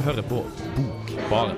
hører på Bokbaren.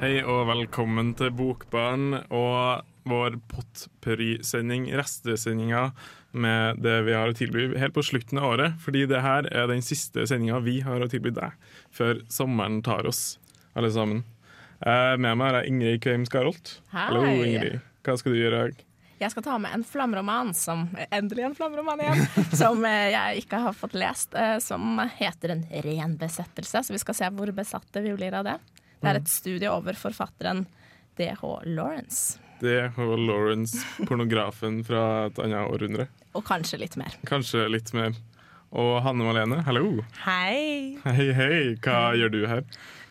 Hei og velkommen til Bokbaren. og vår potpurri-sending, restesendinga med det vi har å tilby helt på slutten av året. Fordi det her er den siste sendinga vi har å tilby deg før sommeren tar oss, alle sammen. Eh, med meg er Ingrid Kveim Skarolt. Hallo, Ingrid. Hva skal du gjøre? i dag? Jeg skal ta med en flamroman, som endelig en flamroman igjen, som eh, jeg ikke har fått lest, eh, som heter En ren besettelse. Så vi skal se hvor besatte vi blir av det. Det er et studie over forfatteren DH Lawrence. Det og Lawrence, pornografen fra et annet århundre. Og kanskje litt mer. Kanskje litt mer. Og Hanne Malene, hallo. Hei. Hei, hei. Hva gjør du her?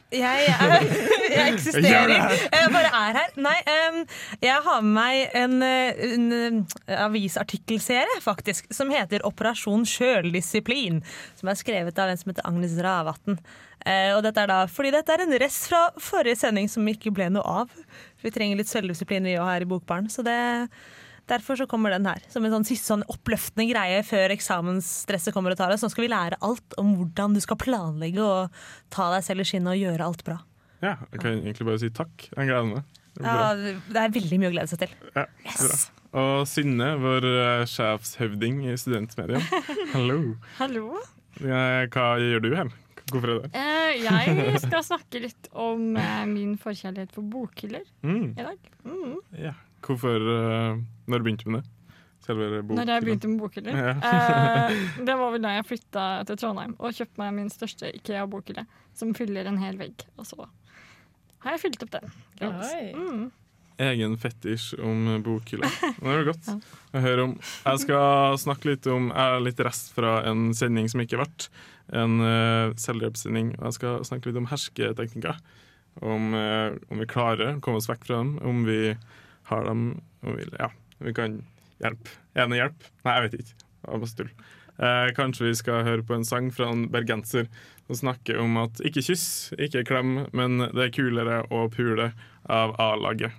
Jeg, er, jeg eksisterer. Jeg bare er her. Nei, jeg har med meg en, en avisartikkelserie, faktisk, som heter Operasjon sjøldisiplin. Som er skrevet av en som heter Agnes Ravatn. Eh, og dette er da fordi dette er en rest fra forrige sending som ikke ble noe av. Vi trenger litt selvdisiplin vi òg her i Bokbaren. Så det, derfor så kommer den her. Som en sånn siste sånn oppløftende greie før eksamensstresset kommer og tar oss. Nå skal vi lære alt om hvordan du skal planlegge og ta deg selv i skinnet og gjøre alt bra. Ja, jeg kan egentlig bare si takk. Jeg gleder meg. Det Ja, det er veldig mye å glede seg til. Ja, bra. Og Synne, vår eh, sjefshøvding i studentmedia. Hallo. Hallo. Hva gjør du her? Hvorfor er det? Eh, jeg skal snakke litt om uh, min forkjærlighet for bokhyller Mm, i dag. ja. Hvorfor uh, Når begynte du med det? Selve boken? Når jeg begynte med bokhyller. Ja. uh, det var vel da jeg flytta til Trondheim og kjøpte meg min største Ikea-bokhylle, som fyller en hel vegg. Og så har jeg fylt opp den. Mm. Egen fetisj om bokhylla. Det er godt å høre om. Jeg skal snakke litt om Jeg har litt rest fra en sending som ikke har vært. En uh, selvhjelpssending. Og jeg skal snakke litt om hersketeknikker. Om, uh, om vi klarer å komme oss vekk fra dem. Om vi har de Ja, vi kan hjelpe. Er det hjelp? Nei, jeg vet ikke. Det var bare tull. Eh, kanskje vi skal høre på en sang fra en bergenser som snakker om at ikke kyss, ikke klem, men det er kulere å pule av A-laget.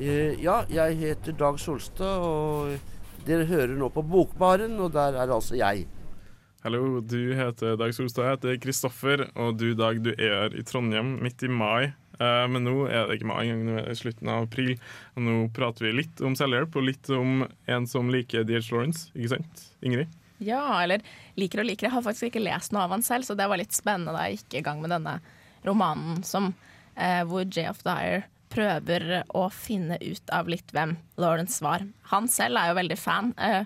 Eh, ja, jeg heter Dag Solstad, og dere hører nå på Bokbaren, og der er altså jeg. Hallo, du heter Dag Solstad, jeg heter Kristoffer, og du Dag, du er i Trondheim midt i mai. Eh, men nå er det ikke mai engang, nå er det slutten av april. Og nå prater vi litt om selvhjelp, og litt om en som liker D.H. Lawrence, ikke sant? Ingrid? Ja, eller liker og liker. Jeg har faktisk ikke lest noe av han selv, så det var litt spennende da jeg gikk i gang med denne romanen som, eh, hvor J.F. Dyer prøver å finne ut av litt hvem Lawrence var. Han selv er jo veldig fan eh,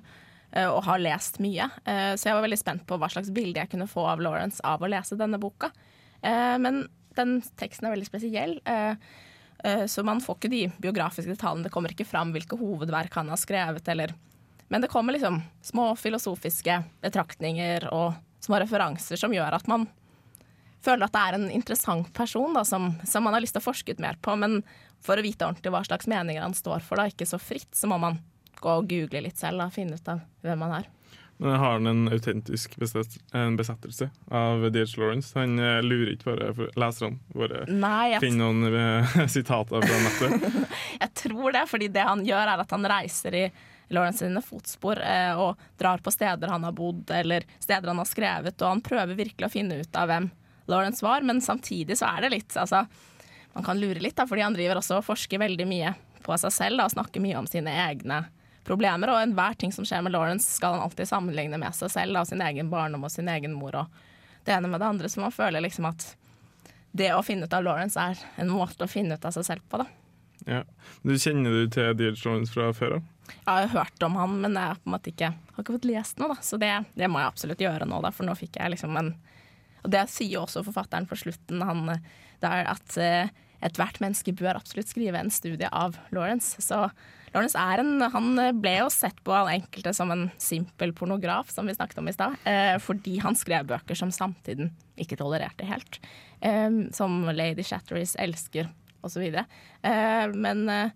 eh, og har lest mye, eh, så jeg var veldig spent på hva slags bilde jeg kunne få av Lawrence av å lese denne boka. Men den teksten er veldig spesiell. eh, eh, Så man får ikke de biografiske detaljene. Det kommer ikke fram hvilke hovedverk han har skrevet, eller men det kommer liksom små filosofiske betraktninger og små referanser som gjør at man føler at det er en interessant person da, som, som man har lyst til å forske ut mer på. Men for å vite ordentlig hva slags meninger han står for, da, ikke så fritt, så må man gå og google litt selv og finne ut av hvem han er. Men har han en autentisk besettelse av D.H. Lawrence? Han eh, lurer ikke bare leserne våre. Nei, jeg, Finner noen eh, sitater fra nettet. jeg tror det, fordi det han gjør, er at han reiser i Lawrence sine fotspor eh, og drar på steder han har bodd, eller steder han har skrevet, og han prøver virkelig å finne ut av hvem Lawrence var, men samtidig så er det litt altså, Man kan lure litt, da, fordi han driver også og forsker veldig mye på seg selv da, og snakker mye om sine egne problemer. Og enhver ting som skjer med Lawrence, skal han alltid sammenligne med seg selv, da, sin egen barndom og sin egen mor og det ene med det andre. Så man føler liksom at det å finne ut av Lawrence er en måte å finne ut av seg selv på, da. Ja. Du Kjenner du til D.H. Lawrence fra før av? Jeg har hørt om han, men jeg har på en måte ikke, har ikke fått lest noe. Da. Så det, det må jeg absolutt gjøre nå, da, for nå fikk jeg liksom en Og det sier jo også forfatteren på slutten, han, det er at eh, ethvert menneske bør absolutt skrive en studie av Lawrence. Så Lawrence er en, han ble jo sett på av enkelte som en simpel pornograf, som vi snakket om i stad, eh, fordi han skrev bøker som samtiden ikke tolererte helt. Eh, som Lady Shatteries elsker, osv. Eh, men, eh,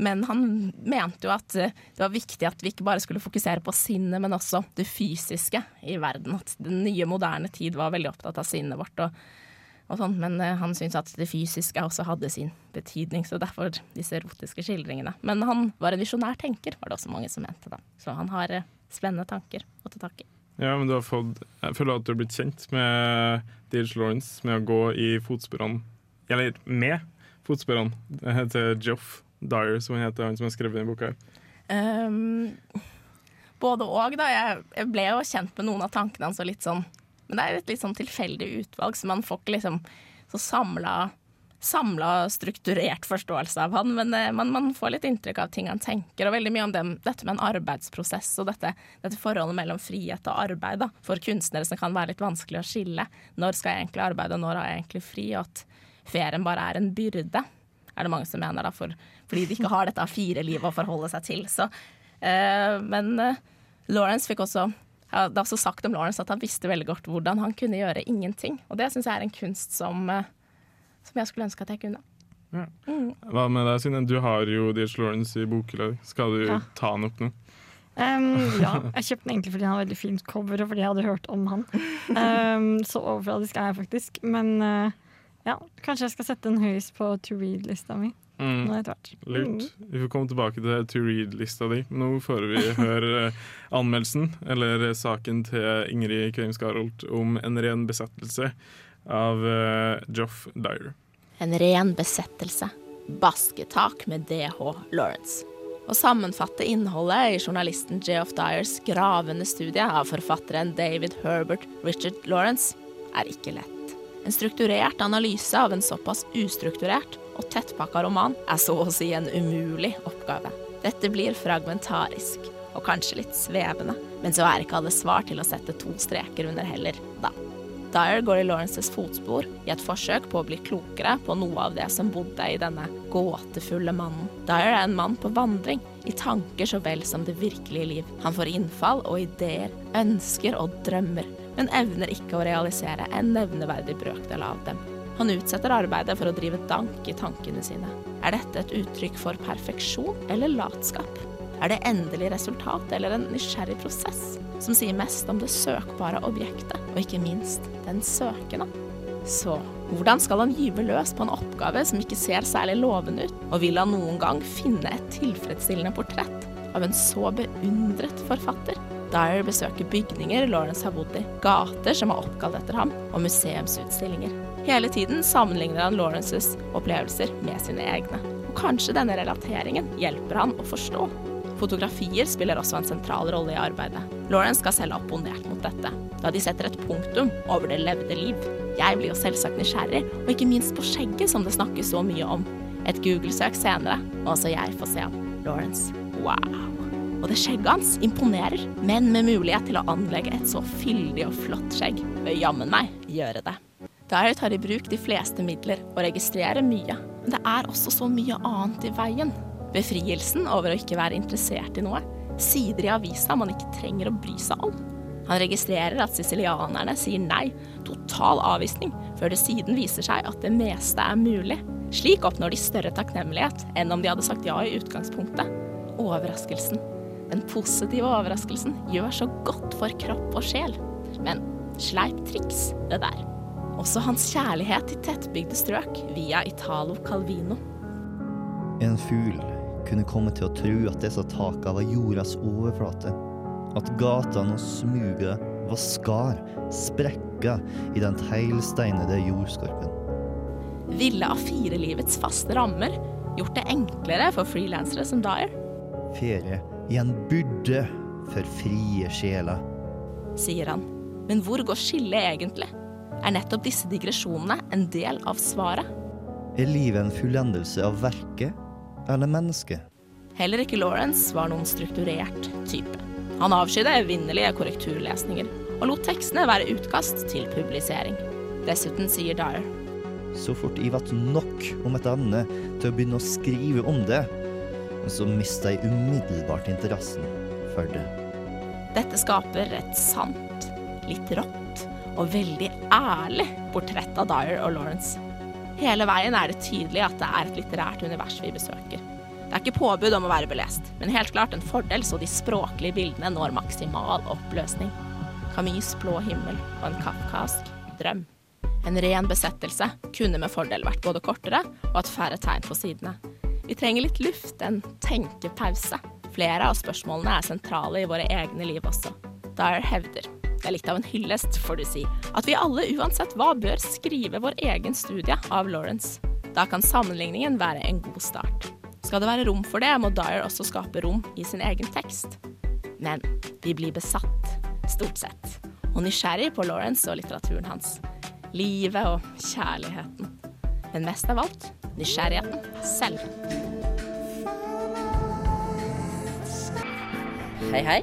Men han mente jo at det var viktig at vi ikke bare skulle fokusere på sinnet, men også det fysiske i verden. At den nye, moderne tid var veldig opptatt av sinnet vårt. og og sånn, Men eh, han syntes at det fysiske også hadde sin betydning, så derfor disse erotiske skildringene. Men han var en visjonær tenker, var det også mange som mente. da. Så han har eh, spennende tanker å ta tak i. Ja, men du har fått Jeg føler at du har blitt kjent med D.H. Lawrence med å gå i fotsporene Eller med fotsporene til Joff Dyer, som han heter, han som har skrevet denne boka. Um, både og, da. Jeg, jeg ble jo kjent med noen av tankene hans og litt sånn Men det er jo et litt sånn tilfeldig utvalg, så man får ikke liksom så samla Samla, strukturert forståelse av han, men eh, man, man får litt inntrykk av ting han tenker, og veldig mye om dem, dette med en arbeidsprosess og dette, dette forholdet mellom frihet og arbeid. Da. For kunstnere som kan være litt vanskelig å skille. Når skal jeg egentlig arbeide, og når har jeg egentlig fri? Og at ferien bare er en byrde, er det mange som mener, da, for, fordi de ikke har dette A4-livet å forholde seg til. Så, eh, men eh, Lawrence fikk også Det er også sagt om Lawrence at han visste veldig godt hvordan han kunne gjøre ingenting. Og det syns jeg er en kunst som, eh, som jeg skulle ønske at jeg kunne. Hva med deg, Synne? Du har jo D.H. Lawrence i bokhylla. Skal du Ja. ta han opp nå? Um, ja, jeg kjøpte den egentlig fordi han har veldig fint cover, og fordi jeg hadde hørt om han. Um, så overfladisk er jeg faktisk. Men uh, ja, kanskje jeg skal sette den høyest på to read-lista mi. Mm. nå etter hvert. Lurt. Vi får komme tilbake til to read-lista di. Nå får vi høre eh, anmeldelsen, eller eh, saken til Ingrid Kveim Skarolt om en ren besettelse av uh, Joff Dyer. En ren besettelse. Basketak med DH Lawrence. Å sammenfatte innholdet i journalisten Geoff Dyers gravende studie av forfatteren David Herbert Richard Lawrence er ikke lett. En strukturert analyse av en såpass ustrukturert og tettpakka roman er så å si en umulig oppgave. Dette blir fragmentarisk og kanskje litt svevende, men så er ikke alle svar til å sette to streker under heller, da. Dyer går i Lawrences fotspor i et forsøk på å bli klokere på noe av det som bodde i denne gåtefulle mannen. Dyer er en mann på vandring, i tanker så vel som det virkelige liv. Han får innfall og ideer, ønsker og drømmer, men evner ikke å realisere en nevneverdig brøkdel av dem. Han utsetter arbeidet for å drive dank i tankene sine. Er dette et uttrykk for perfeksjon eller latskap? Er det endelig resultat eller en nysgjerrig prosess som sier mest om det søkbare objektet, og ikke minst den søkende? Så hvordan skal han gyve løs på en oppgave som ikke ser særlig lovende ut, og vil han noen gang finne et tilfredsstillende portrett av en så beundret forfatter? Dyer besøker bygninger Lawrence har bodd i, gater som er oppkalt etter ham, og museumsutstillinger. Hele tiden sammenligner han Lawrences opplevelser med sine egne. Og kanskje denne relateringen hjelper han å forstå. Fotografier spiller også en sentral rolle i arbeidet. Lawrence skal selv ha opponert mot dette, da de setter et punktum over det levde liv. Jeg blir jo selvsagt nysgjerrig, og ikke minst på skjegget som det snakkes så mye om. Et Google-søk senere, og også jeg får se ham. Lawrence, wow. Og det skjegget hans imponerer, men med mulighet til å anlegge et så fyldig og flott skjegg bør jammen meg gjøre det. Dyer tar i bruk de fleste midler og registrerer mye, men det er også så mye annet i veien. Befrielsen over å ikke være interessert i noe. Sider i avisa man ikke trenger å bry seg om. Han registrerer at sicilianerne sier nei, total avvisning, før det siden viser seg at det meste er mulig. Slik oppnår de større takknemlighet enn om de hadde sagt ja i utgangspunktet. Overraskelsen. Den positive overraskelsen gjør så godt for kropp og sjel. Men sleip triks, det der. Også hans kjærlighet til tettbygde strøk via Italo Calvino. En fugl kunne komme til å tro at disse takene var jordas overflate. At gatene og smuga var skar, sprekker i den teglsteinede jordskorpen. Ville A4-livets faste rammer gjort det enklere for frilansere som Dyer, Ferie i en byrde for frie sjeler. sier han. Men hvor går skillet egentlig? Er nettopp disse digresjonene en del av svaret? Er livet en fullendelse av verket eller mennesket? Heller ikke Lawrence var noen strukturert type. Han avskydde evinnelige korrekturlesninger, og lot tekstene være utkast til publisering. Dessuten sier Dyer Så fort jeg ble nok om et emne til å begynne å skrive om det, så mista jeg umiddelbart interessen for det. dette skaper et sant, litt rått og veldig ærlig portrett av Dyer og Lawrence. Hele veien er det tydelig at det er et litterært univers vi besøker. Det er ikke påbud om å være belest, men helt klart en fordel så de språklige bildene når maksimal oppløsning. Camus' blå himmel og en kafkask drøm. En ren besettelse kunne med fordel vært både kortere og hatt færre tegn på sidene. Vi trenger litt luft, en tenkepause. Flere av spørsmålene er sentrale i våre egne liv også. Dyer hevder, det er litt av en hyllest, får du si, at vi alle uansett hva bør skrive vår egen studie av Lawrence. Da kan sammenligningen være en god start. Skal det være rom for det, må Dyer også skape rom i sin egen tekst. Men vi blir besatt, stort sett, og nysgjerrig på Lawrence og litteraturen hans. Livet og kjærligheten. Men mest av alt nysgjerrigheten selv. Hei, hei.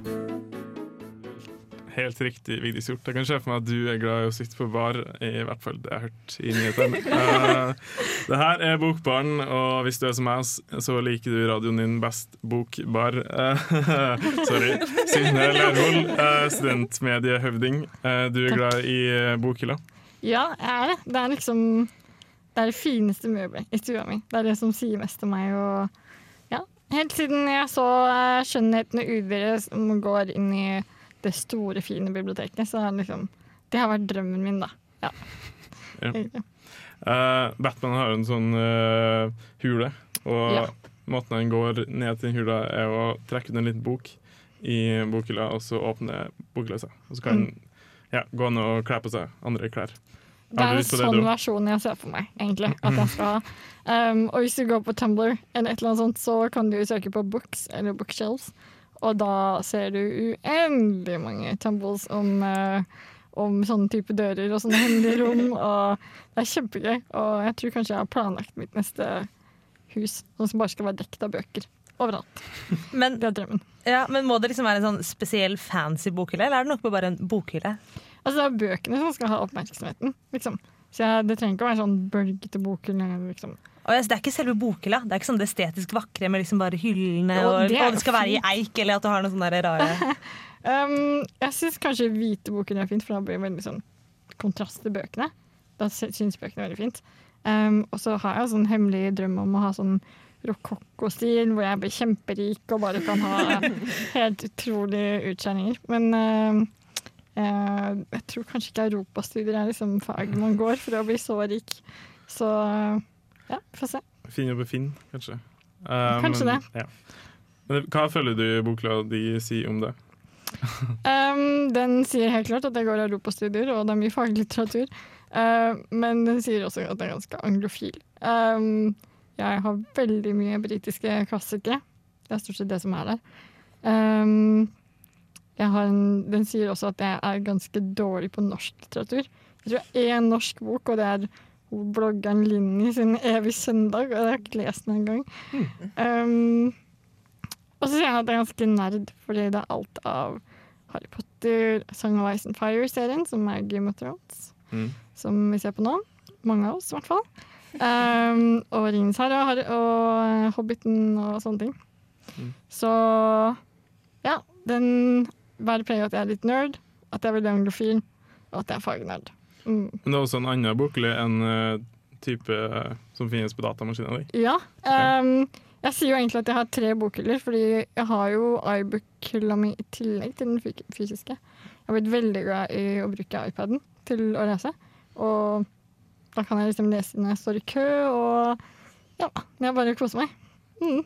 Helt riktig, Vigdis Hjort. Jeg kan se for meg at du er glad i å sitte på bar, i hvert fall det jeg har hørt i nyhetene. Uh, det her er Bokbaren, og hvis du er som meg, så liker du radioen din best Bokbar. Uh, sorry. Synne Lerhol, uh, studentmediehøvding. Uh, du er glad i bokhylla? Ja, jeg er det. Det er liksom Det er det fineste møbelet i stua mi. Det er det som sier mest til meg. Og ja, helt siden jeg så 'Skjønnheten og udyret' som går inn i det store, fine biblioteket, så liksom Det har vært drømmen min, da. Ja. Ja. Uh, Batman har en sånn uh, hule, og Ja. måten han går ned til hula, er å trekke ut en liten bok i bokhylla, og så åpne bokhylla seg. Og så kan han ja, gå ned og kle på seg andre klær. Det er en sånn det, versjon jeg ser for meg, egentlig. At jeg skal ha. Um, og hvis du går på Tumblr, eller et eller annet sånt, så kan du søke på books eller bookshelves. Og da ser du uendelig mange tumbles om, eh, om sånne type dører og sånne hemmelige rom. Og det er kjempegøy. Og jeg tror kanskje jeg har planlagt mitt neste hus, sånn som bare skal være dekket av bøker. Overalt. Men, Det er drømmen. ja, men må det liksom være en sånn spesiell fancy bokhylle, eller er det nok med bare en bokhylle? Altså, det er bøkene som skal ha oppmerksomheten, liksom. Så jeg, det trenger ikke å være sånn bølgete bokhylle. Liksom. Og det er ikke selve bokhylla. Det er ikke sånn det estetisk vakre med liksom bare hyllene, og, og, det er og det skal være i eik, eller at du har noe sånn rare Um, jeg syns kanskje hvite boken er fint, for da blir det veldig sånn kontrast til bøkene. Da sy- syns bøkene veldig fint. Um, og så har jeg sånn hemmelig drøm om å ha sånn rokokko-stil, hvor jeg blir kjemperik og bare kan ha helt utrolige utskjæringer. Men uh, uh, jeg tror kanskje ikke europastudier er liksom fag man går for å bli så rik. Så ja, få se. Finn jobbe Finn, kanskje. Um, Kanskje det. Ja. Men hva føler du bokla de sier om det? Um, den sier helt klart at jeg går europastudier, og det er mye faglitteratur. Uh, men den sier også at jeg er ganske anglofil. Um, jeg har veldig mye britiske klassikere. Det er stort sett det som er der. Um, en, den sier også at jeg er ganske dårlig på norsk litteratur. Jeg tror jeg har én norsk bok, og det er bloggeren Linni sin 'Evig søndag'. Og jeg har ikke lest den engang. Um, og så sier jeg at jeg er ganske nerd, fordi det er alt av Harry Potter, Song of Ice and Fire-serien, som er Game of Thrones, Mm. som vi ser på nå. Mange av oss, i hvert fall. Um, og 'Ringens herre og, og Hobbiten og sånne ting. Mm. Så ja, den bærer preg av at jeg er litt nerd, at jeg er veldig anglofil, og at jeg er fagnerd. Mm. Men det er også en annen bokhylle enn eh, type eh, som finnes på datamaskinen din. Ja. Um, jeg sier jo egentlig at jeg har tre bokhyller, fordi jeg har jo iBook-hylla mi i tillegg til den fysiske. Jeg har blitt veldig glad i å bruke iPaden til å lese. Og da kan jeg liksom lese når jeg står i kø, og ja, jeg bare koser meg. Mm.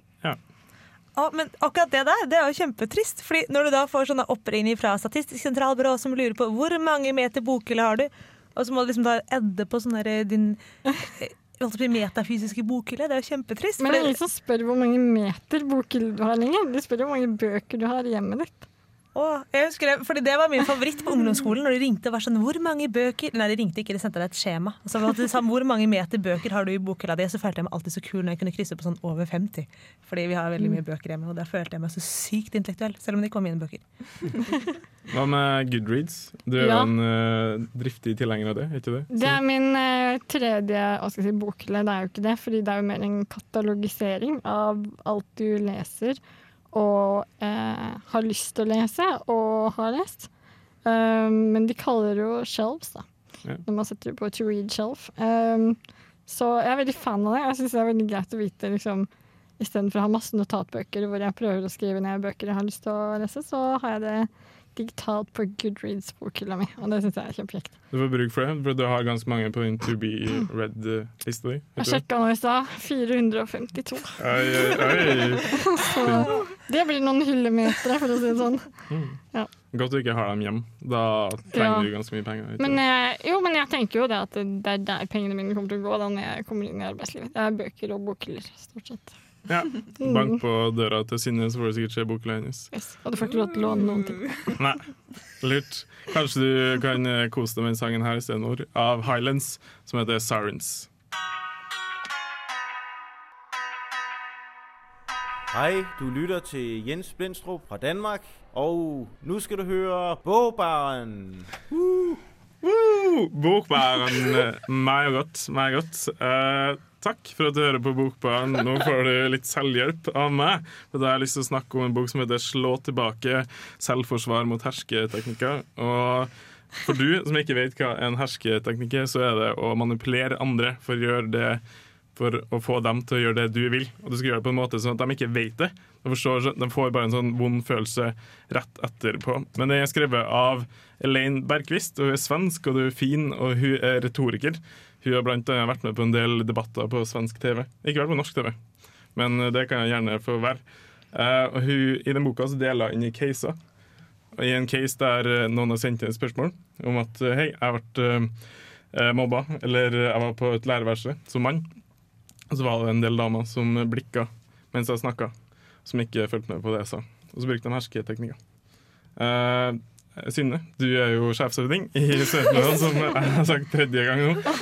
Å, men akkurat det der, det er jo kjempetrist. Fordi når du da får sånne oppringninger fra Statistisk sentralbyrå som lurer på hvor mange meter bokhylle har du, og så må du liksom da edde på sånn der din eh, å si metafysiske bokhylle, det er jo kjempetrist. Men det er ingen som spør hvor mange meter bokhylle du har lenger. De spør hvor mange bøker du har i hjemmet ditt. Åh, jeg husker det, fordi det var min favoritt på ungdomsskolen. Når de ringte og var sånn 'Hvor mange bøker?' Nei, de ringte ikke, de sendte deg et skjema. Og så de det sånn, 'Hvor mange meter bøker har du i bokhylla di?' Så følte jeg meg alltid så kul når jeg kunne krysse på sånn over 50. Fordi vi har veldig mye bøker hjemme, og da følte jeg meg så sykt intellektuell. Selv om det ikke var mine bøker. Hva med Goodreads? Du er jo Ja. en uh, driftig tilhenger av det, er ikke det? Det er min uh, tredje si, bokhylle. Det er jo ikke det, fordi det er jo mer en katalogisering av alt du leser og eh, har lyst til å lese og har lest. Um, men de kaller det jo shelves, da. Ja. Når man setter det på to read shelf. Um, så jeg er veldig fan av det. Jeg syns det er veldig greit å vite liksom, Istedenfor å ha masse notatbøker hvor jeg prøver å skrive ned bøker jeg har lyst til å lese, så har jeg det digitalt på Goodreads-bokhylla mi, og det syns jeg er kjempekjekt. Du får bruk for det, for du har ganske mange på din To be read-lista di. Jeg sjekka nå i stad. 452. Oi, oi, oi. Så det blir noen hyllemetere, for å si det sånn. Godt du ikke har dem hjem. Da trenger Ja. du ganske mye penger. Men, eh, jo, men jeg tenker jo det at det er der pengene mine kommer til å gå da når jeg kommer inn i arbeidslivet. Det er bøker og bokhyller, stort sett. ja. Bank på døra til Synne, så får du sikkert se bokhylla hennes. Yes. Og du får ikke lov til å låne noen ting. Nei, lurt. Kanskje du kan eh, kose deg med sangen her istedenfor, av Highlands, som heter Sirens. Hej, du lytter til Jens Blindstrup fra Danmark, og nu skal du høre Bogbaren. Uh, Bokbæren. eh, Meg godt. Meg godt. Eh, takk for at du hører på Bokbæren. Nå får du litt selvhjelp av meg. Da har jeg lyst til å snakke om en bok som heter 'Slå tilbake selvforsvar mot hersketeknikker'. Og for du som ikke vet hva en hersketeknikk er, så er det å manipulere andre for å gjøre det for å få dem til å gjøre det du vil. Og du skal gjøre det på en måte sånn at de ikke vet det. De, forstår, de får bare en sånn vond følelse rett etterpå. Men det er skrevet av Elaine Bergquist. hun er svensk, og hun er fin, og hun er retoriker. Hun har blant annet vært med på en del debatter på svensk TV. Ikke vært på norsk TV, men det kan jeg gjerne få være. Eh, og hun, I den boka så deler hun inn i caser. I en case der eh, noen har sendt inn et spørsmål om at eh, hei, jeg eh, mobba, eller jeg var på et lærerværelse som mann. Og så var det en del damer som blikka mens jeg snakka, som ikke fulgte med på det jeg sa. Og så brukte de hersketeknikker. Uh, Synne, du er jo sjefsøvding i Studentmiljøet, som jeg har sagt tredje gang nå.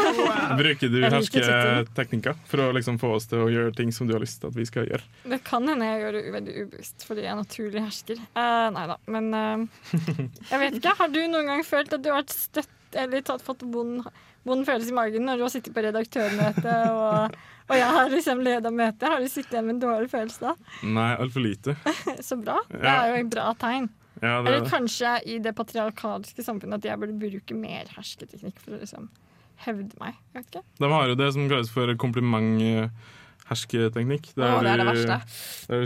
Bruker du hersketeknikker for å liksom få oss til å gjøre ting som du har lyst til at vi skal gjøre? Det kan hende jeg gjør det veldig ubevisst fordi jeg er naturlig hersker. Uh, nei da, men uh, jeg vet ikke. Har du noen gang følt at du har vært støtt eller tatt fått vond følelse i magen når du har sittet på redaktørmøte og, og jeg har liksom leda møtet? Har du sittet igjen med en dårlig følelse da? Nei, altfor lite. Så bra. Det er jo et bra tegn. Ja, det er Eller det. kanskje i det patriarkalske samfunnet at jeg burde bruke mer hersketeknikk for å liksom hevde meg. Jeg vet ikke. De har jo det som kalles for kompliment-hersketeknikk. Å, det er det verste. Der du,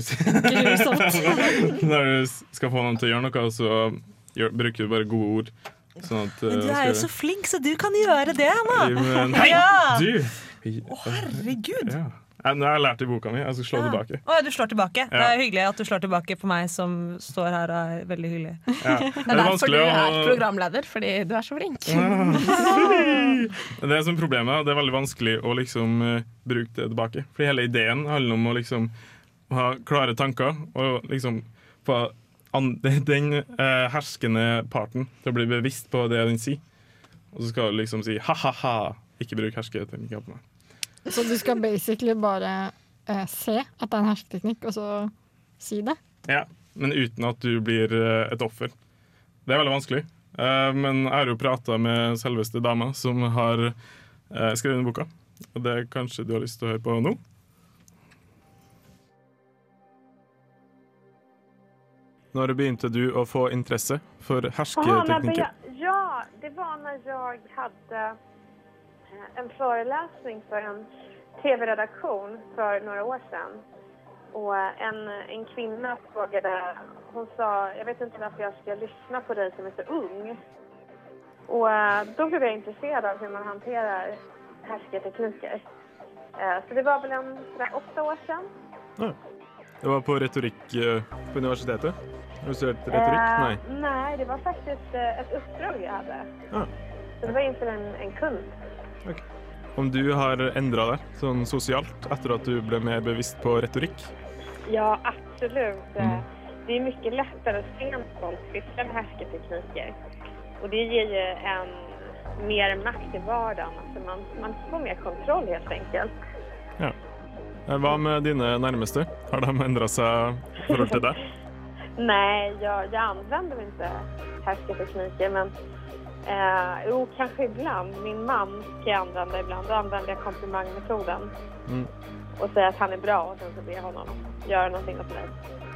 Grusomt. der du skal få noen til å gjøre noe, så gjør, bruker du bare gode ord. Sånn at, Men du er jo så flink, så du kan gjøre det, Anna! Men, hei, Ja! du! Å, herregud! Ja. Nå har jeg lært i boka mi. Jeg skal slå tilbake. Å, du slår tilbake. Det er hyggelig at du slår tilbake på meg som står her og er veldig hyggelig. Ja. Det er derfor du er programleder, fordi du er så flink. Det som er problemet, det er veldig vanskelig å liksom eh, bruke det tilbake. Fordi hele ideen handler om å liksom ha klare tanker og liksom få an den eh, herskende parten til å bli bevisst på det den sier. Og så skal du liksom si ha-ha-ha, ikke bruk hersketeknikker på meg. Så du skal basically bare eh, se at det er en hersketeknikk, og så si det? Ja, men uten at du blir eh, et offer. Det er veldig vanskelig. Eh, men jeg har jo prata med selveste dama som har eh, skrevet denne boka. Og det kanskje du har lyst til å høre på nå? Når begynte du å få interesse for hersketeknikker? ja, det var når jeg hade eh, en föreläsning för en tv-redaktion för några år sedan. Och eh, en, en kvinna frågade, hon sa, jag vet inte varför jag ska lyssna på dig som är så ung. Och da då blev jag intresserad av hur man hanterar härskartekniker. Eh, Så det var väl en åtta år sedan. Ja. Det var på retorikk eh, på universitetet? Har du studert retorikk? Eh, Nei. Nej, det var faktiskt et ett uppdrag jag hade. Ja. Så det var inför en, en kund. Om du har endra deg sånn sosialt etter at du ble mer bevisst på retorikk? Ja, absolutt. Mm. Det er mye lettere å se en folk syssla med hersketeknikker. Og det gir jo en mer makt i hverdagen. Altså man, man får mer kontroll helt enkelt. Ja. Eh, Hva med dine nærmeste? Har de endra seg i forhold til deg? Nei, jeg, jeg anvender ikke hersketeknikker. men eh, jo, kanske ibland. Min man kan jag använda ibland. Då använder jag komplimangmetoden Mm. och säger att han är bra och sen så ber jag honom göra någonting åt mig.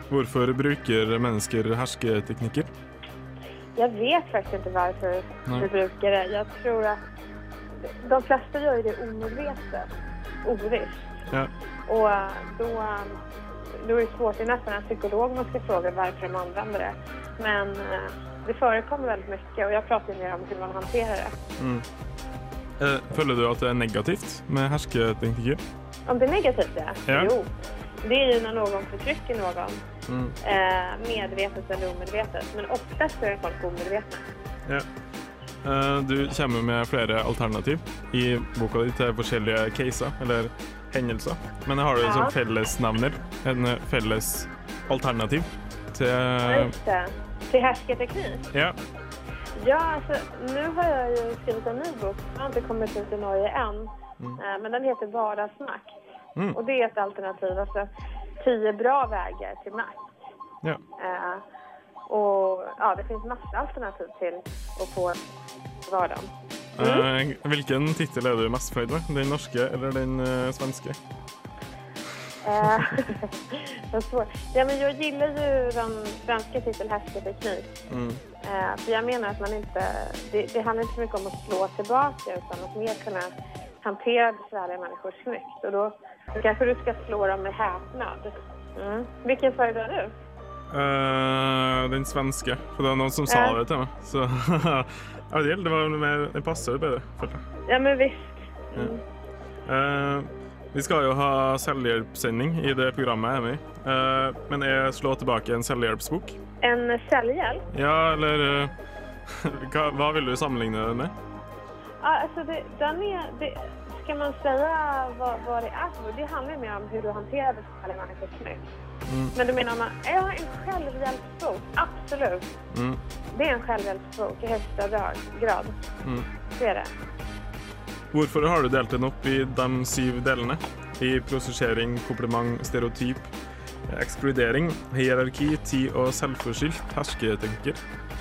Hvorfor bruker mennesker hersketeknikker? Jag vet faktiskt inte varför Nej. vi brukar det. Jag tror att de flesta gör det omedvetet, ovisst. Ja. Och då, eh, då är det svårt, det är nästan en psykolog man ska fråga varför de använder det. Men eh, det forekommer veldig mye, og jeg prater ju mer om hvordan man håndterer det. Mm. Eh, Føler du at det er negativt med hersketeknikker? Om det er negativt det? Ja. Jo. Det er jo når noen fortrykker noen. Mm. eh, medvetet eller omedvetet. Men oftest er folk umedvetne. Ja. Eh, Du kommer med flere alternativ i boka di til forskjellige caser, eller hendelser. Men har du Ja. som fellesnevner en felles alternativ til Ja. Till härskarteknik? Ja. Ja, alltså, nu har jag ju skrivit en ny bok. Den har inte kommit ut i Norge än. Mm. Men den heter Vardagsmack, Mm. Och det är ett alternativ. Alltså, tio bra vägar till makt. Ja. Uh, och ja, det finns massa alternativ till att få vardagen. Eh, Hvilken titel er du mest nöjd med? Den norske eller den uh, svenske? Eh, vad svårt. ja, men jag gillar ju den franska titeln Härskarteknik. Mm. Eh, för jag menar att man inte, det, det handlar inte så mycket om att slå tillbaka utan att mer kunna hantera besvärliga människor snyggt. Och då, kanske du ska slå dem med häpnad. Mm. Vilken föredrar du? Uh, den svenske, for det var noen som sa uh. det til meg. Så jeg vet ikke, det var mer Det passer bedre. Ja men visst. Eh, vi skal jo ha selvhjelpssending i det programmet jeg er med i. Men jeg slår tilbake en selvhjelpsbok? En selvhjelp? Ja, eller eh, hva, hva vil du sammenligne det med? Ja, altså, det, den er, det, skal man si hva, hva, det er for Det handler mer om hvordan du håndterer besvärliga människor snyggt. Mm. Men du mener man, ja en selvhjelpsbok? absolut. Mm. Det er en selvhjelpsbok i høyeste grad. Mm. Det er det. Hvorfor har du delt den opp i de syv delene? I prosessering, kompliment, stereotyp, ekskludering, hierarki, tid og selvforskyldt hersketenker.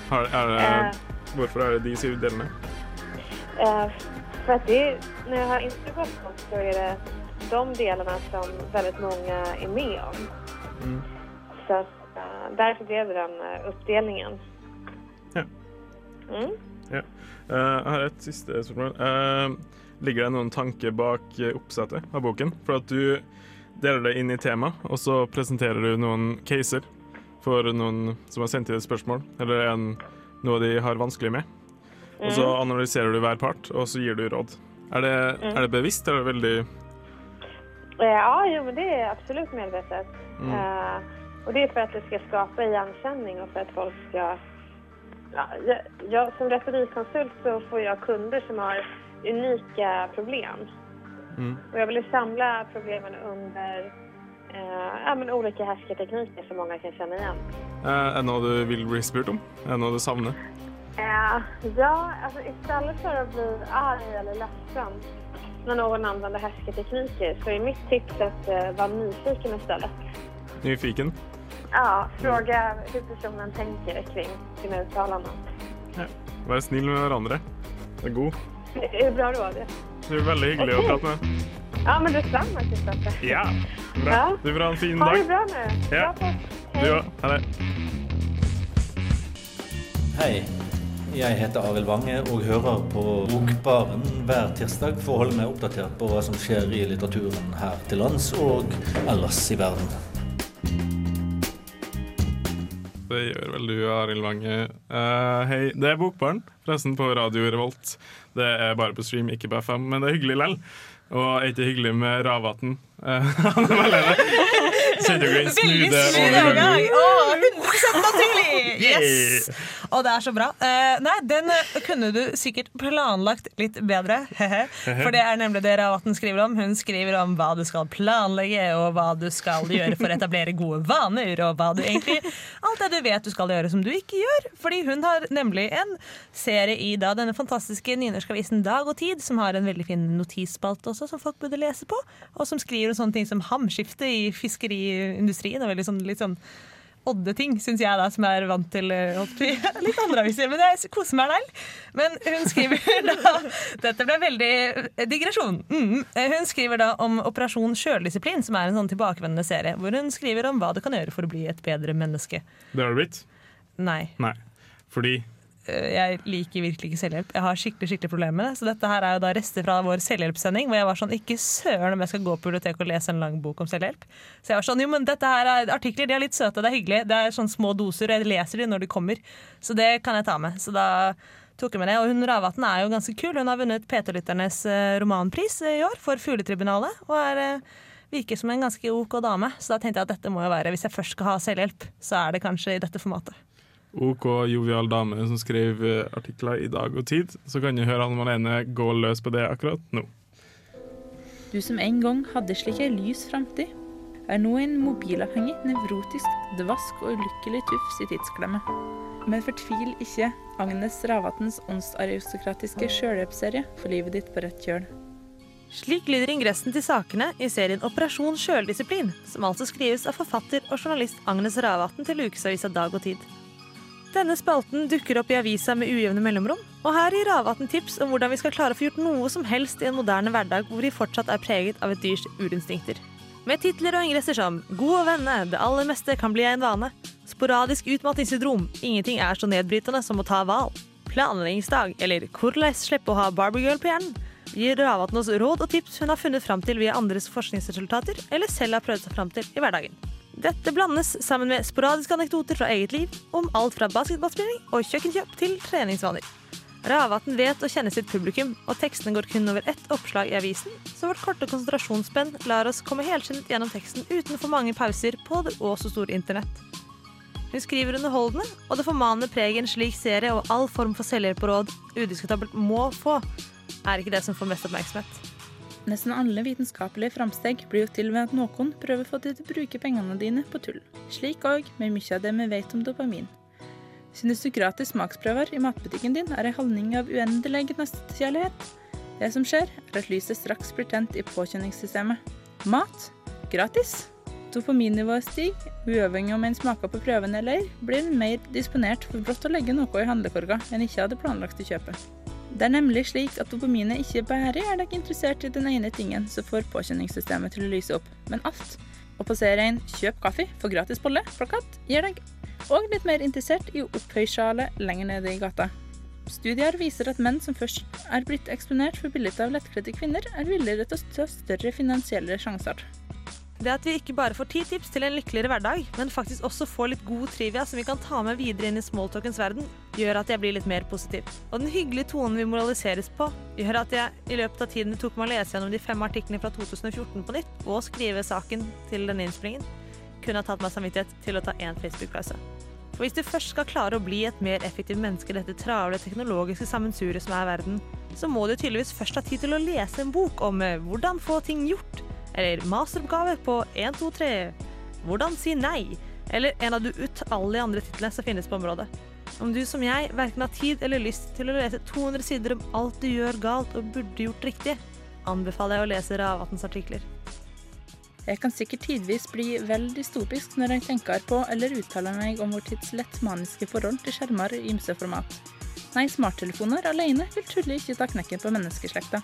Har, er Eh. Hvorfor er det de syv delene? Uh, for at det, når jeg har intervjuat folk så er det de delene som veldig mange er med om. Mm. Så uh, derfor ble det den oppdelingen. Ja. Mm. Ja. Jeg har et siste spørsmål. Eh, ligger det noen tanke bak eh, oppsettet av boken? For at du deler det inn i tema, og så presenterer du noen caser for noen som har sendt inn et spørsmål, eller en, noe de har vanskelig med. Og så Mm. analyserer du hver part, og så gir du råd. Er det, Mm. er det bevisst, eller er det veldig Eh, ja, jo, men det er absolutt medvetet. Mm. Uh, og det er for at det skal skape gjenkjenning, og for at folk skal Ja, jeg, jeg, som retorikkonsult så får jeg kunder som har unika problem. mm. Och jag ville samla problemen under eh, ja, men olika härskartekniker som många kan känna igen. Eh, Er det noe du vill bli spurt om? Er det noe du savner? Eh, ja, alltså istället för att bli arg eller ledsen när någon använder härskartekniker så är mitt tips att eh, vara nyfiken istället. Nyfiken? Ja, fråga hur personen tänker kring sina uttalanden. Ja. Vær snill med hverandre. Det er god. Är det bra? Du er veldig hyggelig å prate med. Ja, men detsamma Kristoffer. Ja, bra. Ja. Du får ha en fin dag. Ha det bra nu. Ja. Du òg. Ha det. Hei, jeg heter Arild Wange og hører på Bokbaren hver tirsdag for å holde meg oppdatert på hva som skjer i litteraturen her til lands og ellers i verden. Det gjør vel du, Arild Wange. Uh, hei, det er Bokbarn, forresten på Radio Revolt. Det er bare på stream, ikke på FM, men det er hyggelig lell. Og er ikke hyggelig med Ravatn. Uh, Kjenner du en Veldig smooth overgang. Å, 100 naturlig! Yes! Og det er så bra. Eh, nei, den eh, kunne du sikkert planlagt litt bedre. For det er nemlig det Ravatn skriver om. Hun skriver om hva du skal planlegge, og hva du skal gjøre for å etablere gode vaner, og hva du egentlig Alt det du vet du skal gjøre som du ikke gjør. Fordi hun har nemlig en serie i da, denne fantastiske nynorske avisen Dag og Tid, som har en veldig fin notisspalte også, som folk burde lese på, og som skriver om sånne ting som hamskifte i fiskeriindustrien. og veldig sånn, litt sånn odde ting, syns jeg, da, som er vant til eh, litt andre aviser. Men jeg koser meg der. Men hun skriver da Dette ble veldig eh, digresjon. Mm. Eh, Hun skriver da om Operasjon sjøldisiplin, som er en sånn tilbakevendende serie, hvor hun skriver om hva du kan gjøre for å bli et bedre menneske. Det har du blitt? Nei. Nei. Fordi Jeg liker virkelig ikke selvhjelp. Jeg har skikkelig skikkelig problemer med det. Så dette her er jo da rester fra vår selvhjelpssending, hvor jeg var sånn Ikke søren om jeg skal gå på biblioteket og lese en lang bok om selvhjelp. Så jeg var sånn Jo, men dette her er artikler, de er litt søte, det er hyggelig. Det er sånn små doser, og jeg leser de når de kommer. Så det kan jeg ta med. Så da tok jeg med det. Og hun Ravatn er jo ganske kul. Hun har vunnet P2-lytternes eh, romanpris i år for Fugletribunalet. Og er eh, virker som en ganske ok dame. Så da tenkte jeg at dette må jo være, hvis jeg først skal ha selvhjelp, så er det kanskje i dette formatet. OK jovial dame som skrev eh, artikler i Dag og Tid, så kan du høre Anne Malene gå løs på det akkurat nå. Du som en gang hadde slik ei lys framtid, er nå en mobilavhengig, nevrotisk, dvask og ulykkelig tufs i tidsklemme. Men fortvil ikke, Agnes Ravatns åndsaristokratiske sjølhjelpsserie for livet ditt på rett kjøl. Slik lyder ingressen til sakene i serien Operasjon sjøldisiplin, som altså skrives av forfatter og journalist Agnes Ravatn til ukesavisa Dag og Tid. Denne spalten dukker opp i avisa med ujevne mellomrom, og her gir Ravatn tips om hvordan vi skal klare å få gjort noe som helst i en moderne hverdag hvor vi fortsatt er preget av et dyrs urinstinkter. Med titler og ingresser som God å venne, det aller meste kan bli en vane, sporadisk utmattingssyndrom, ingenting er så nedbrytende som å ta hval, planleggingsdag eller hvordan slippe å ha Barbie-girl på hjernen, gir Ravatn oss råd og tips hun har funnet fram til via andres forskningsresultater eller selv har prøvd seg fram til i hverdagen. Dette blandes sammen med sporadiske anekdoter fra eget liv om alt fra basketballspilling og kjøkkenkjøp til treningsvaner. Ravatn vet å kjenne sitt publikum, og tekstene går kun over ett oppslag i avisen, så vårt korte konsentrasjonsspenn lar oss komme helskinnet gjennom teksten uten for mange pauser på det også store internett. Hun skriver underholdende, og det formanende preget en slik serie og all form for selvhjelp og råd udiskutabelt må få, er ikke det som får mest oppmerksomhet. Nesten alle vitenskapelige framsteg blir jo til ved at noen prøver å få deg til å bruke pengene dine på tull. Slik òg med mye av det vi vet om dopamin. Synes du gratis smaksprøver i matbutikken din er en handling av uendelig nestekjærlighet? Det som skjer, er at lyset straks blir tent i påkjenningssystemet. Mat gratis. Dopaminnivået stiger, uavhengig om en smaker på prøven eller blir en mer disponert for brått å legge noe i handlekorga en ikke hadde planlagt å kjøpe. Det er nemlig slik at dopaminet ikke bare er deg interessert i den ene tingen som får påkjenningssystemet til å lyse opp, men alt. Og på serien 'kjøp kaffe, få gratis bolle'-plakat gjør deg òg litt mer interessert i opphøysjalet lenger nede i gata. Studier viser at menn som først er blitt eksponert for bilder av lettkledde kvinner, er villigere til å ta større finansielle sjanser. Det at vi ikke bare får ti tips til en lykkeligere hverdag, men faktisk også får litt god trivia som vi kan ta med videre inn i smalltalkens verden, gjør at jeg blir litt mer positiv. Og den hyggelige tonen vi moraliseres på, gjør at jeg i løpet av tiden det tok meg å lese gjennom de fem artiklene fra 2014 på nytt, og skrive saken til denne innspillingen, kunne ha tatt meg samvittighet til å ta én Facebook-pause. For hvis du først skal klare å bli et mer effektivt menneske i dette travle teknologiske sammensuriet som er verden, så må du tydeligvis først ha tid til å lese en bok om eh, hvordan få ting gjort, eller masteroppgave på 123, hvordan si nei, eller en av de utallige andre titlene som finnes på området. Om du som jeg verken har tid eller lyst til å lese 200 sider om alt du gjør galt og burde gjort riktig, anbefaler jeg å lese Ravatns artikler. Jeg kan sikkert tidvis bli vel dystopisk når jeg tenker på eller uttaler meg om vår tids lett maniske forhold til skjermer i ymse format. Nei, smarttelefoner alene vil trolig ikke ta knekken på menneskeslekta.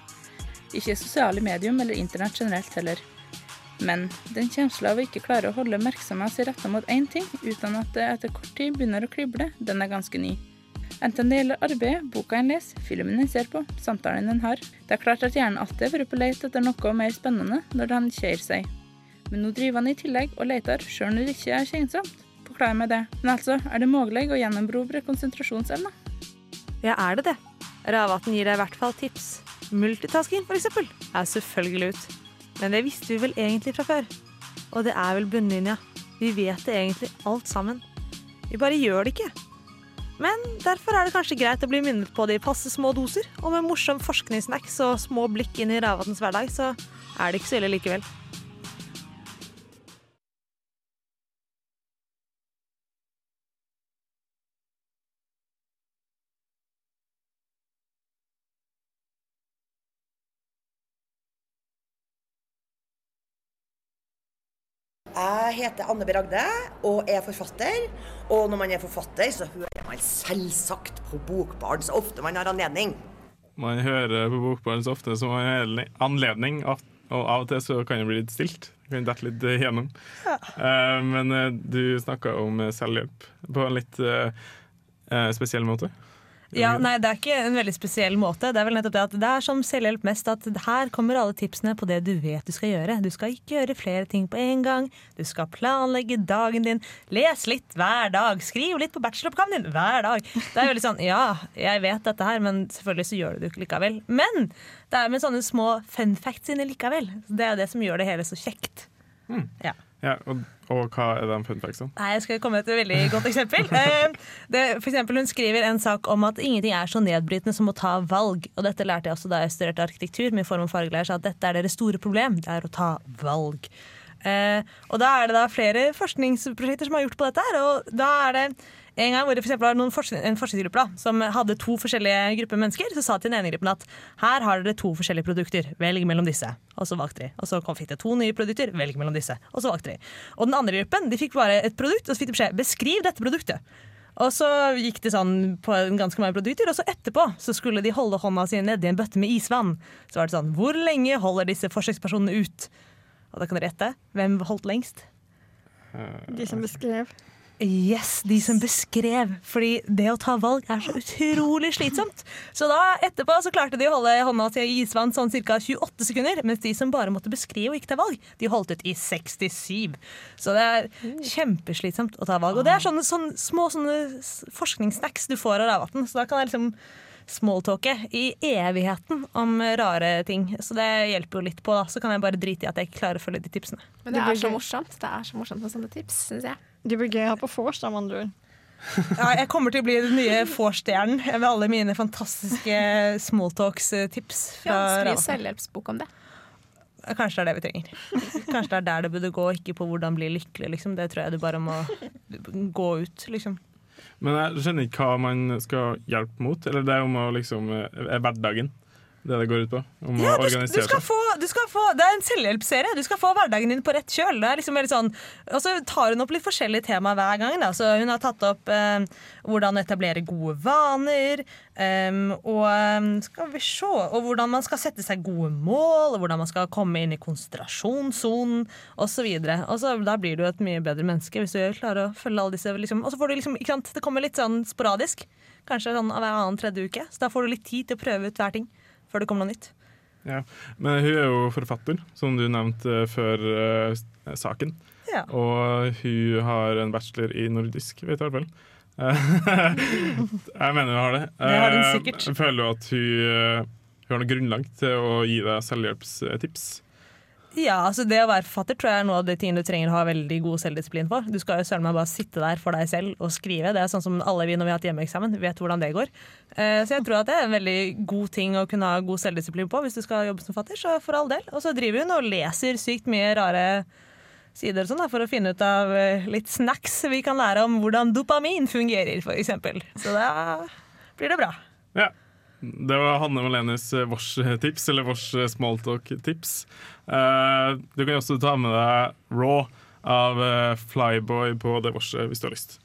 Ikke sosiale medium eller internett generelt heller. Men den kjensla av å ikke klare å holde oppmerksomheten retta mot én ting uten at det etter kort tid begynner å krible, den er ganske ny. Enten det gjelder arbeidet, boka en leser, filmen en ser på, samtalen en har. Det er klart at hjernen alltid har vært på leit etter noe mer spennende når han kjeder seg. Men nå driver han i tillegg og leter sjøl når det ikke er kjensomt. Forklar meg det. Men altså, er det mulig å gjennombrobre konsentrasjonsevna? Ja, er det det? Ravatn gir deg i hvert fall tips. Multitasking, eksempel, er selvfølgelig ut. Men det visste vi vel egentlig fra før. Og det er vel bunnlinja. Vi vet det egentlig alt sammen. Vi bare gjør det ikke. Men derfor er det kanskje greit å bli minnet på det i passe små doser. Og med morsom forskningssnacks og små blikk inn i Ravatns hverdag, så er det ikke så ille likevel. Jeg heter Anne B. Ragde og er forfatter. Og når man er forfatter, så hører man selvsagt på Bokbarn så ofte man har anledning. Man hører på Bokbarn så ofte som man har anledning, og av og til så kan det bli litt stilt. Det kan dette litt gjennom. Eh, men eh, du snakka om eh, selvhjelp på en litt eh, eh, spesiell måte. Ja, nei, Det er ikke en veldig spesiell måte. Det er vel nettopp det at det er som selvhjelp mest at her kommer alle tipsene på det du vet du skal gjøre. Du skal ikke gjøre flere ting på en gang. Du skal planlegge dagen din. Les litt hver dag. Skriv litt på bacheloroppgaven din hver dag. Det er jo litt sånn ja, jeg vet dette her, men selvfølgelig så gjør du det ikke likevel. Men det er med sånne små fun facts inni likevel. Det er det som gjør det hele så kjekt. Ja. Ja, og, og hva er den fun? Nei, Jeg skal komme med et veldig godt eksempel. Eh, det, for eksempel, hun skriver en sak om at ingenting er så nedbrytende som å ta valg. Og dette lærte jeg også da jeg studerte arkitektur. Min form og fargelærer sa at dette er deres store problem. Det er å ta valg. Eh, og da er det da flere forskningsprosjekter som har gjort på dette. her, og da er det en gang hvor det for var forskning, en forskningsgruppe da, som hadde to forskjellige grupper mennesker, så sa til den ene gruppen at her har dere to forskjellige produkter, velg mellom disse. Og så valgte de. Og så fikk de to nye produkter, velg mellom disse. Og så valgte de. Og den andre gruppen de fikk bare et produkt, og så fikk de beskjed beskriv dette produktet. Og så gikk det sånn på ganske mange produkter, og så etterpå så skulle de holde hånda si nedi en bøtte med isvann. Så var det sånn, hvor lenge holder disse forsøkspersonene ut? Og da kan dere gjette. Hvem holdt lengst? De som beskrev. Yes, de som beskrev. Fordi det å ta valg er så utrolig slitsomt. Så da etterpå så klarte de å holde hånda til isvann sånn ca. 28 sekunder. Mens de som bare måtte beskrive og ikke ta valg, de holdt ut i 67. Så det er kjempeslitsomt å ta valg. Og det er sånne, sånne små sånne forskningssnacks du får av Ravatn. Så da kan jeg liksom smalltalke i evigheten om rare ting. Så det hjelper jo litt på. da Så kan jeg bare drite i at jeg ikke klarer å følge de tipsene. Men det er så morsomt. Det er så morsomt med sånne tips, syns jeg. Det blir gøy å ha på vors, da, med andre ord. Ja, jeg kommer til å bli den nye vorstjernen med alle mine fantastiske smalltalks-tips. Ja, Skriv selvhjelpsbok om det. Kanskje det er det vi trenger. Kanskje det er der det burde gå, ikke på hvordan bli lykkelig. Liksom. Det tror jeg du bare må gå ut, liksom. Men jeg skjønner ikke hva man skal hjelpe mot. Eller det er om å liksom er hverdagen. Det det går ut på. Om Ja, å du, du, skal få, du få, det er en selvhjelpsserie. Du skal få hverdagen din på rett kjøl. Det liksom sånn, og så tar hun opp litt forskjellige temaer hver gang. Hun har tatt opp eh, hvordan etablere gode vaner, um, og skal vi se, og hvordan man skal sette seg gode mål, og hvordan man skal komme inn i konsentrasjonssonen osv. Da blir du et mye bedre menneske hvis du klarer å følge alle disse. Liksom, og så får du liksom, ikke sant, Det kommer litt sånn sporadisk. Kanskje sånn hver annen tredje uke. Så da får du litt tid til å prøve ut hver ting før det kommer noe nytt. Ja. Men hun er jo forfatter, som du nevnte eh, før uh, saken. Ja. Og hun har en bachelor i nordisk, vet jeg hvert. Eh, jeg mener hun har det. Det har hun sikkert. sikkert. Føler du at hun, hun har noe grunnlag til å gi deg selvhjelpstips? Ja, altså Det å være forfatter tror jeg er noe av de tingene du trenger å ha veldig god selvdisiplin for. Du skal jo søren meg bare sitte der for deg selv og skrive. Det er sånn som alle vi når vi har hatt hjemmeeksamen, vet hvordan det går. Eh, Så jeg tror at det er en veldig god ting å kunne ha god selvdisiplin på hvis du skal jobbe som forfatter. Så for all del. Og så driver hun og leser sykt mye rare sider sånn for å finne ut av eh, litt snacks vi kan lære om hvordan dopamin fungerer, f.eks. Så da blir det bra. Ja. Det var Hanne Malenes vårs-tips, eller vårs smalltalk-tips. Eh, du kan også ta med deg Raw av eh, Flyboy på det vorset hvis du har lyst.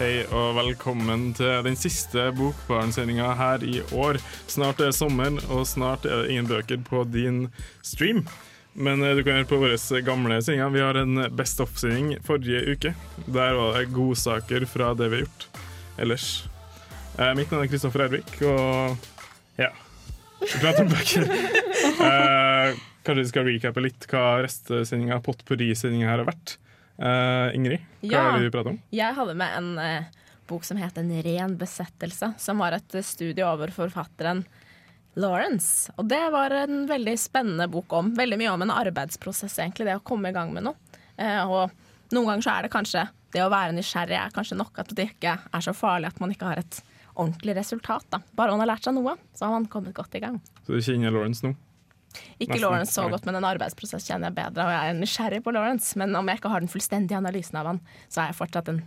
Hei og velkommen til den siste Bokbarn-sendinga her i år. Snart er sommer, og snart er det ingen bøker på din stream. Men eh, du kan høre på våre gamle sendinger. Vi har en Best of-sending forrige uke. Der var det godsaker fra det vi har gjort ellers. Eh, mitt navn er Kristoffer Ervik, og ja Vi prater om bøker. Eh, kanskje vi skal recappe litt hva restesendinga, potpurri-sendinga her har vært. Eh, Ingrid, hva Ja. er det vi prater om? Jeg hadde med en eh, bok som het En ren besettelse, som var et eh, studie over forfatteren Lawrence. Og det var en veldig spennende bok om veldig mye om en arbeidsprosess, egentlig, det å komme i gang med noe. Eh, og noen ganger så er det kanskje det å være nysgjerrig er kanskje nok at det ikke er så farlig at man ikke har et ordentlig resultat. da. Bare han har lært seg noe, så har man kommet godt i gang. Så du kjenner Lawrence nå? Ikke Nesten. Lawrence så godt, men en arbeidsprosess kjenner jeg bedre, og jeg er nysgjerrig på Lawrence. Men om jeg ikke har den fullstendige analysen av han, så er jeg fortsatt en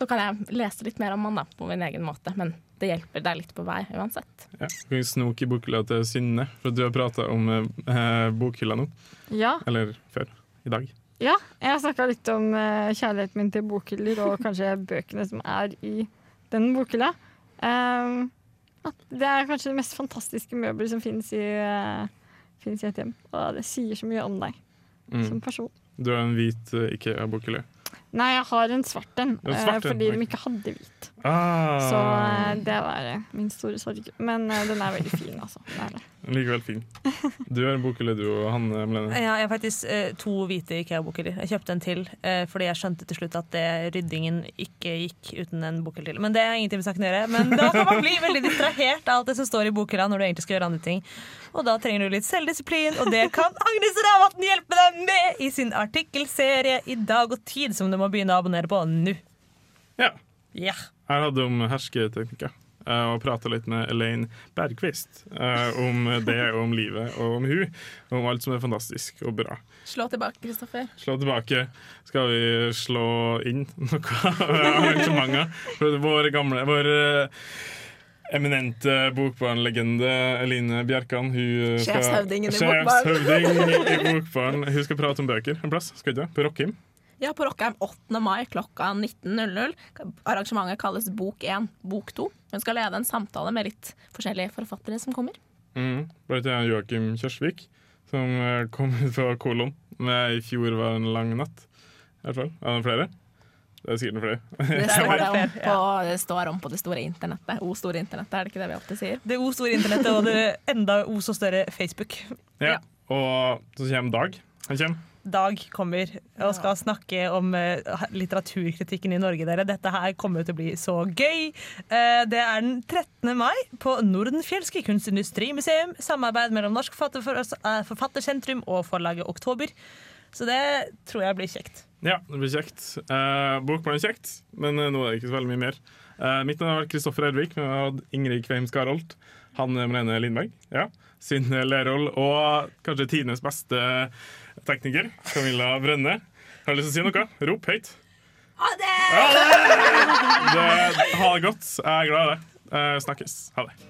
så kan jeg lese litt mer om han da, på min egen måte. Men det hjelper deg litt på vei uansett. Ja. Kan vi snoke i bokhylla til Synne, for du har prata om eh, bokhylla nå. Ja. Eller før. I dag. Ja, jeg har snakka litt om eh, kjærligheten min til bokhyller, og kanskje bøkene som er i den bokhylla. Ehm, at det er kanskje det mest fantastiske møbelet som finnes i, uh, finnes i et hjem. Og det sier så mye om deg som Mm. person. Du har en hvit uh, Ikea-bokhylle. Nei, jeg har en svart en, eh, svart fordi oi. de ikke hadde hvit. Ah. Så eh, det var eh, min store sorg. Men den er veldig fin, altså. Det er det. Likevel fin. Du har en bokhylle, du og han Melene. Ja, jeg har faktisk eh, to hvite Ikea-bokhyller. Jeg kjøpte en til eh, fordi jeg skjønte til slutt at det, ryddingen ikke gikk uten en bokhylle til. Men det er ingenting med saken å gjøre. Men da kan man bli veldig distrahert av alt det som står i bokhylla når du egentlig skal gjøre andre ting. Og da trenger du litt selvdisiplin, og det kan Agnes Ravatn hjelpe deg med i sin artikkelserie I dag og tid, som du må begynne å abonnere på nå. Ja. Ja. Her hadde om hersketeknikker. Eh, Og prata litt med Elaine Bergquist eh, om det, og om livet og om hun. Om alt som er fantastisk og bra. Slå tilbake, Kristoffer. Slå tilbake. Skal vi slå inn noe arrangementer? For Vår gamle Vår eh, eminente bokbarnlegende Eline Bjerkan Sjefshøvdingen i Bokbarn. Sjefshøvding i Bokbarn. Hun skal prate om bøker en plass, skal ikke det? På Rockheim. Ja, på Rockheim 8. mai klokka 19.00. Arrangementet kalles Bok 1, Bok 2. Hun skal lede en samtale med litt forskjellige forfattere som kommer. Mm. Bare til Joakim Kjørsvik, som eh, kom ut fra Kolon med 'I fjor var en lang natt'. I hvert fall. Er det flere? Det er sikkert noen flere. Det står, det om på, det står om på det store internettet. O store internettet, er det ikke det vi alltid sier? Det o store internettet og det enda o så større Facebook. Ja. Og så kommer Dag. Han kommer. Dag kommer og skal snakke om eh, litteraturkritikken i Norge. Dere. Dette her kommer til å bli så gøy. Eh, det er den 13. mai på Nordenfjelske kunstindustrimuseum. Samarbeid mellom Norsk eh, Forfattersentrum og forlaget Oktober. Så det tror jeg blir kjekt. Ja, det blir kjekt. bok er kjekt, men nå er det ikke så veldig mye mer. Eh, mitt navn er Kristoffer Edvik, men jeg har hatt Ingrid Kveim Skarholt. Han er Melene Lindberg. Ja. Synne Lerol. og kanskje tidenes beste tekniker, Camilla Brønne. Har du lyst til å si noe? Rop høyt. Ha det! Ha det! det ha det godt. Jeg er glad i det. Eh, snakkes. Ha det.